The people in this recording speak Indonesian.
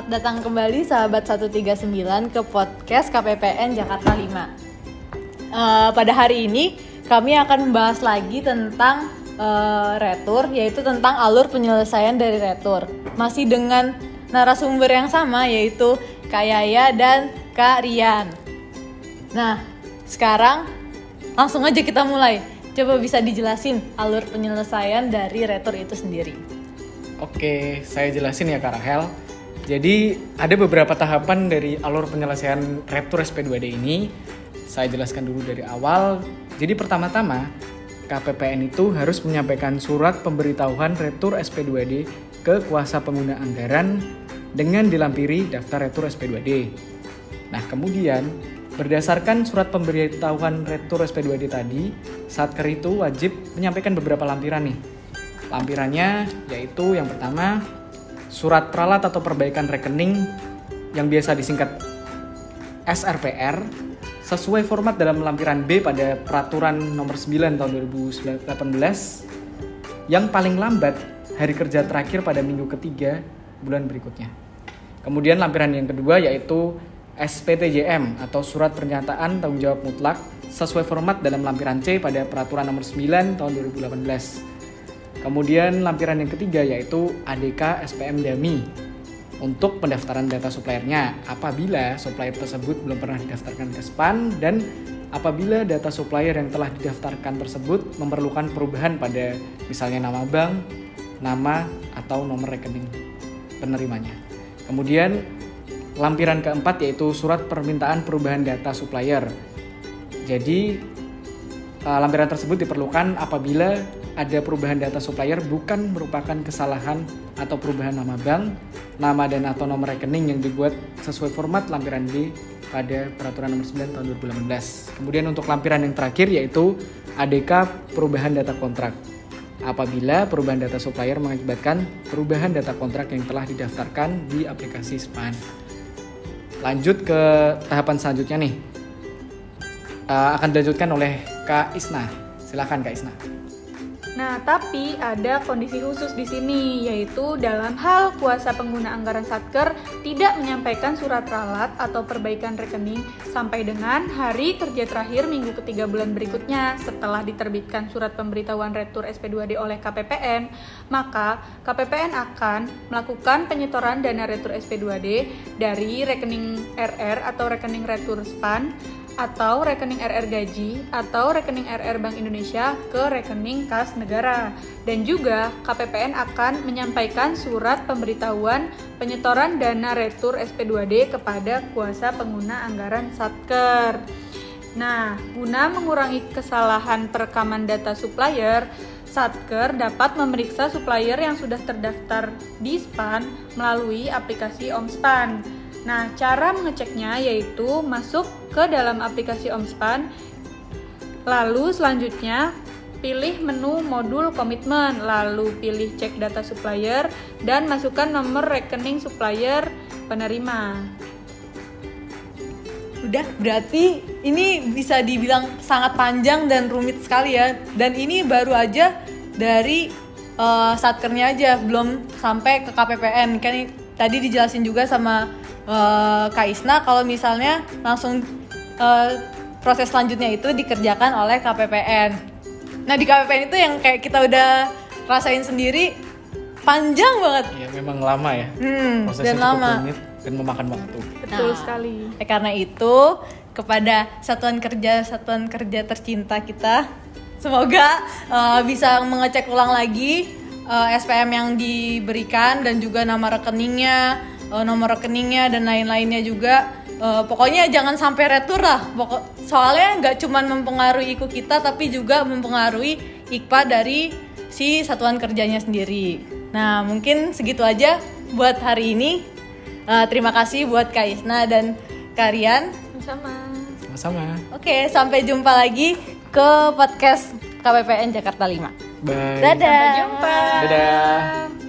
Selamat datang kembali sahabat 139 ke podcast KPPN Jakarta 5. Eh, pada hari ini kami akan membahas lagi tentang uh, retur yaitu tentang alur penyelesaian dari retur. Masih dengan narasumber yang sama yaitu Kak Yaya dan Kak Rian. Nah, sekarang langsung aja kita mulai. Coba bisa dijelasin alur penyelesaian dari retur itu sendiri. Oke, saya jelasin ya Kak Rahel. Jadi ada beberapa tahapan dari alur penyelesaian retur SP2D ini. Saya jelaskan dulu dari awal. Jadi pertama-tama KPPN itu harus menyampaikan surat pemberitahuan retur SP2D ke kuasa pengguna anggaran dengan dilampiri daftar retur SP2D. Nah, kemudian berdasarkan surat pemberitahuan retur SP2D tadi, Satker itu wajib menyampaikan beberapa lampiran nih. Lampirannya yaitu yang pertama surat peralat atau perbaikan rekening yang biasa disingkat SRPR sesuai format dalam lampiran B pada peraturan nomor 9 tahun 2018 yang paling lambat hari kerja terakhir pada minggu ketiga bulan berikutnya. Kemudian lampiran yang kedua yaitu SPTJM atau surat pernyataan tanggung jawab mutlak sesuai format dalam lampiran C pada peraturan nomor 9 tahun 2018. Kemudian lampiran yang ketiga yaitu ADK SPM Dami untuk pendaftaran data suppliernya apabila supplier tersebut belum pernah didaftarkan ke SPAN dan apabila data supplier yang telah didaftarkan tersebut memerlukan perubahan pada misalnya nama bank, nama atau nomor rekening penerimanya. Kemudian lampiran keempat yaitu surat permintaan perubahan data supplier. Jadi lampiran tersebut diperlukan apabila ada perubahan data supplier bukan merupakan kesalahan atau perubahan nama bank, nama dan atau nomor rekening yang dibuat sesuai format lampiran D pada peraturan nomor 9 tahun 2018. Kemudian untuk lampiran yang terakhir yaitu ADK perubahan data kontrak. Apabila perubahan data supplier mengakibatkan perubahan data kontrak yang telah didaftarkan di aplikasi SPAN. Lanjut ke tahapan selanjutnya nih. Uh, akan dilanjutkan oleh Kak Isna. Silakan Kak Isna. Nah, tapi ada kondisi khusus di sini, yaitu dalam hal kuasa pengguna anggaran Satker tidak menyampaikan surat ralat atau perbaikan rekening sampai dengan hari kerja terakhir minggu ketiga bulan berikutnya setelah diterbitkan surat pemberitahuan retur SP2D oleh KPPN, maka KPPN akan melakukan penyetoran dana retur SP2D dari rekening RR atau rekening retur SPAN atau rekening RR gaji atau rekening RR Bank Indonesia ke rekening kas negara. Dan juga KPPN akan menyampaikan surat pemberitahuan penyetoran dana retur SP2D kepada kuasa pengguna anggaran Satker. Nah, guna mengurangi kesalahan perekaman data supplier, Satker dapat memeriksa supplier yang sudah terdaftar di SPAN melalui aplikasi OmSpan. Nah, cara mengeceknya yaitu masuk ke dalam aplikasi OmSpan, lalu selanjutnya pilih menu modul komitmen, lalu pilih cek data supplier, dan masukkan nomor rekening supplier penerima. Udah, berarti ini bisa dibilang sangat panjang dan rumit sekali ya. Dan ini baru aja dari uh, satkernya aja, belum sampai ke KPPN. Kan tadi dijelasin juga sama uh, Kak Isna kalau misalnya langsung uh, proses selanjutnya itu dikerjakan oleh KPPN. Nah di KPPN itu yang kayak kita udah rasain sendiri panjang banget. Iya memang lama ya. Hmm, Prosesnya dan cukup lama. rumit dan memakan waktu. Betul Nah. sekali. Eh, karena itu kepada satuan kerja satuan kerja tercinta kita semoga uh, bisa mengecek ulang lagi uh, SPM yang diberikan dan juga nama rekeningnya, uh, nomor rekeningnya dan lain-lainnya juga. Uh, pokoknya jangan sampai retur lah. Pokok soalnya nggak cuman mempengaruhi IKU kita tapi juga mempengaruhi IKPA dari si satuan kerjanya sendiri. Nah, mungkin segitu aja buat hari ini. Uh, terima kasih buat Kak Isna dan Karian. Sama. Sama-sama. Oke, sampai jumpa lagi ke podcast KPPN Jakarta 5. Bye. Dadah. Sampai jumpa. Dadah.